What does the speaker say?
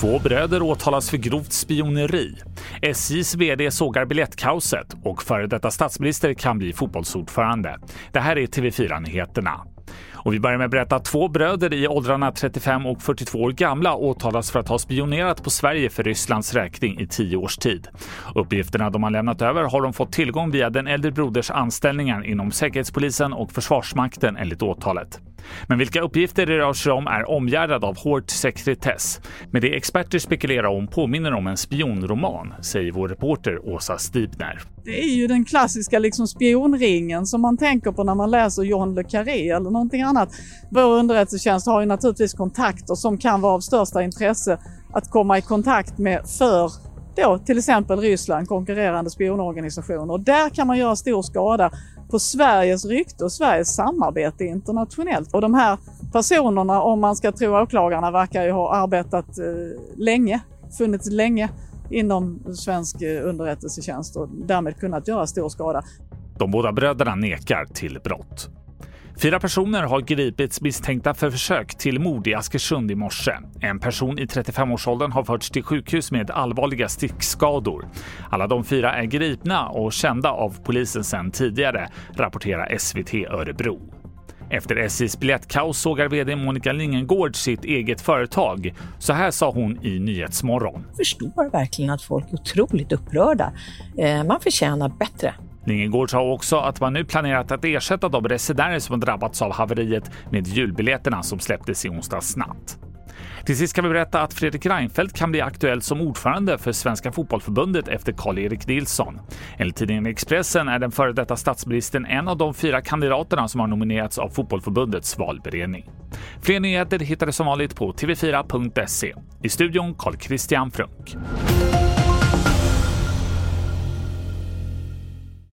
Två bröder åtalas för grovt spioneri. SJs VD sågar biljettkaoset och före detta statsminister kan bli fotbollsordförande. Det här är TV4-nyheterna. Och vi börjar med att berätta att två bröder i åldrarna 35 och 42 år gamla åtalas för att ha spionerat på Sverige för Rysslands räkning i tio års tid. Uppgifterna de har lämnat över har de fått tillgång via den äldre broders anställningar inom Säkerhetspolisen och Försvarsmakten enligt åtalet. Men vilka uppgifter det rör sig om är omgärdad av hård sekretess. Men det experter spekulerar om påminner om en spionroman, säger vår reporter Åsa Stibner. Det är ju den klassiska liksom spionringen som man tänker på när man läser John le Carré eller någonting annat. Vår underrättelsetjänst har ju naturligtvis kontakter som kan vara av största intresse att komma i kontakt med för då till exempel Ryssland, konkurrerande spionorganisationer. Och där kan man göra stor skada på Sveriges rykte och Sveriges samarbete internationellt. Och de här personerna, om man ska tro åklagarna, verkar ju ha arbetat eh, länge, funnits länge inom svensk eh, underrättelsetjänst och därmed kunnat göra stor skada. De båda bröderna nekar till brott. Fyra personer har gripits misstänkta för försök till mord i Askersund i morse. En person i 35-årsåldern har förts till sjukhus med allvarliga stickskador. Alla de fyra är gripna och kända av polisen sedan tidigare, rapporterar SVT Örebro. Efter SJs biljettkaos sågar vd Monica Lingengård sitt eget företag. Så här sa hon i Nyhetsmorgon. Jag förstår verkligen att folk är otroligt upprörda. Eh, man förtjänar bättre. Lingengård sa också att man nu planerat att ersätta de resenärer som drabbats av haveriet med julbiljetterna som släpptes i onsdags natt. Till sist kan vi berätta att Fredrik Reinfeldt kan bli aktuell som ordförande för Svenska Fotbollförbundet efter Karl-Erik Nilsson. Enligt tidningen Expressen är den före detta statsministern en av de fyra kandidaterna som har nominerats av Fotbollförbundets valberedning. Fler nyheter hittar du som vanligt på tv4.se. I studion Carl Christian Frunk.